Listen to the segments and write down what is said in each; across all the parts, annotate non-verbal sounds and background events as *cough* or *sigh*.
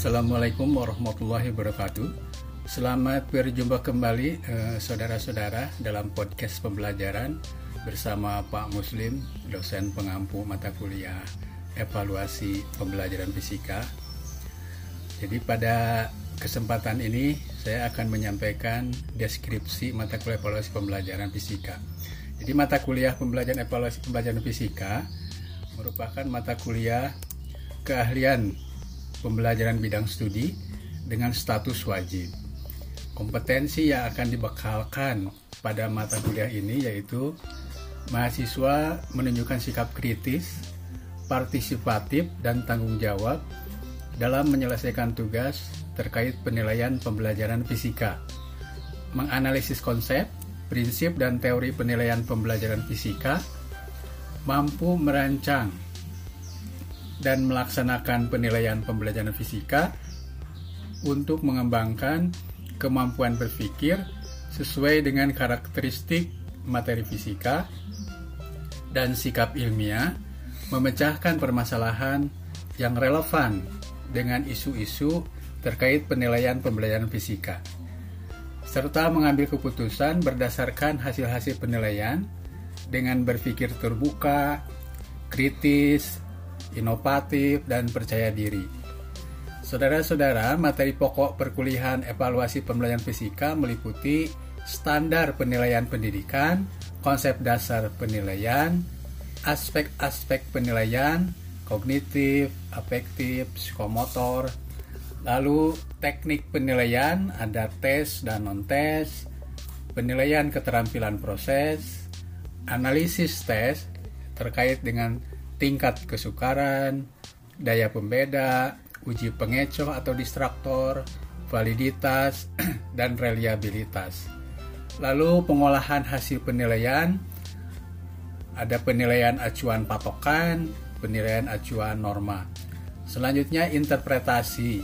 Assalamualaikum warahmatullahi wabarakatuh. Selamat berjumpa kembali eh, saudara-saudara dalam podcast pembelajaran bersama Pak Muslim, dosen pengampu mata kuliah evaluasi pembelajaran fisika. Jadi pada kesempatan ini saya akan menyampaikan deskripsi mata kuliah evaluasi pembelajaran fisika. Jadi mata kuliah pembelajaran evaluasi pembelajaran fisika merupakan mata kuliah keahlian pembelajaran bidang studi dengan status wajib. Kompetensi yang akan dibekalkan pada mata kuliah ini yaitu mahasiswa menunjukkan sikap kritis, partisipatif, dan tanggung jawab dalam menyelesaikan tugas terkait penilaian pembelajaran fisika, menganalisis konsep, prinsip, dan teori penilaian pembelajaran fisika, mampu merancang dan melaksanakan penilaian pembelajaran fisika untuk mengembangkan kemampuan berpikir sesuai dengan karakteristik materi fisika dan sikap ilmiah, memecahkan permasalahan yang relevan dengan isu-isu terkait penilaian pembelajaran fisika, serta mengambil keputusan berdasarkan hasil-hasil penilaian dengan berpikir terbuka, kritis, inovatif, dan percaya diri. Saudara-saudara, materi pokok perkuliahan evaluasi pembelajaran fisika meliputi standar penilaian pendidikan, konsep dasar penilaian, aspek-aspek penilaian, kognitif, afektif, psikomotor, lalu teknik penilaian, ada tes dan non-tes, penilaian keterampilan proses, analisis tes terkait dengan tingkat kesukaran, daya pembeda, uji pengecoh atau distraktor, validitas, *clears throat* dan reliabilitas. Lalu pengolahan hasil penilaian, ada penilaian acuan patokan, penilaian acuan norma. Selanjutnya interpretasi,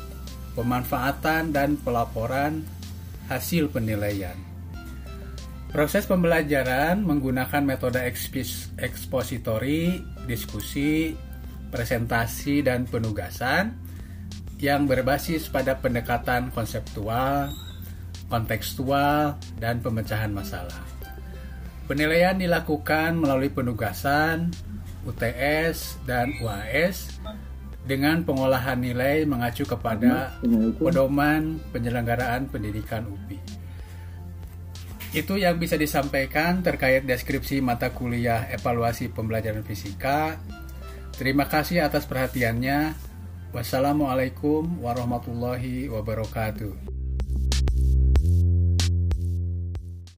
pemanfaatan dan pelaporan hasil penilaian. Proses pembelajaran menggunakan metode ekspositori, diskusi, presentasi, dan penugasan yang berbasis pada pendekatan konseptual, kontekstual, dan pemecahan masalah. Penilaian dilakukan melalui penugasan, UTS, dan UAS dengan pengolahan nilai mengacu kepada pedoman penyelenggaraan pendidikan UPI. Itu yang bisa disampaikan terkait deskripsi mata kuliah evaluasi pembelajaran fisika. Terima kasih atas perhatiannya. Wassalamualaikum warahmatullahi wabarakatuh.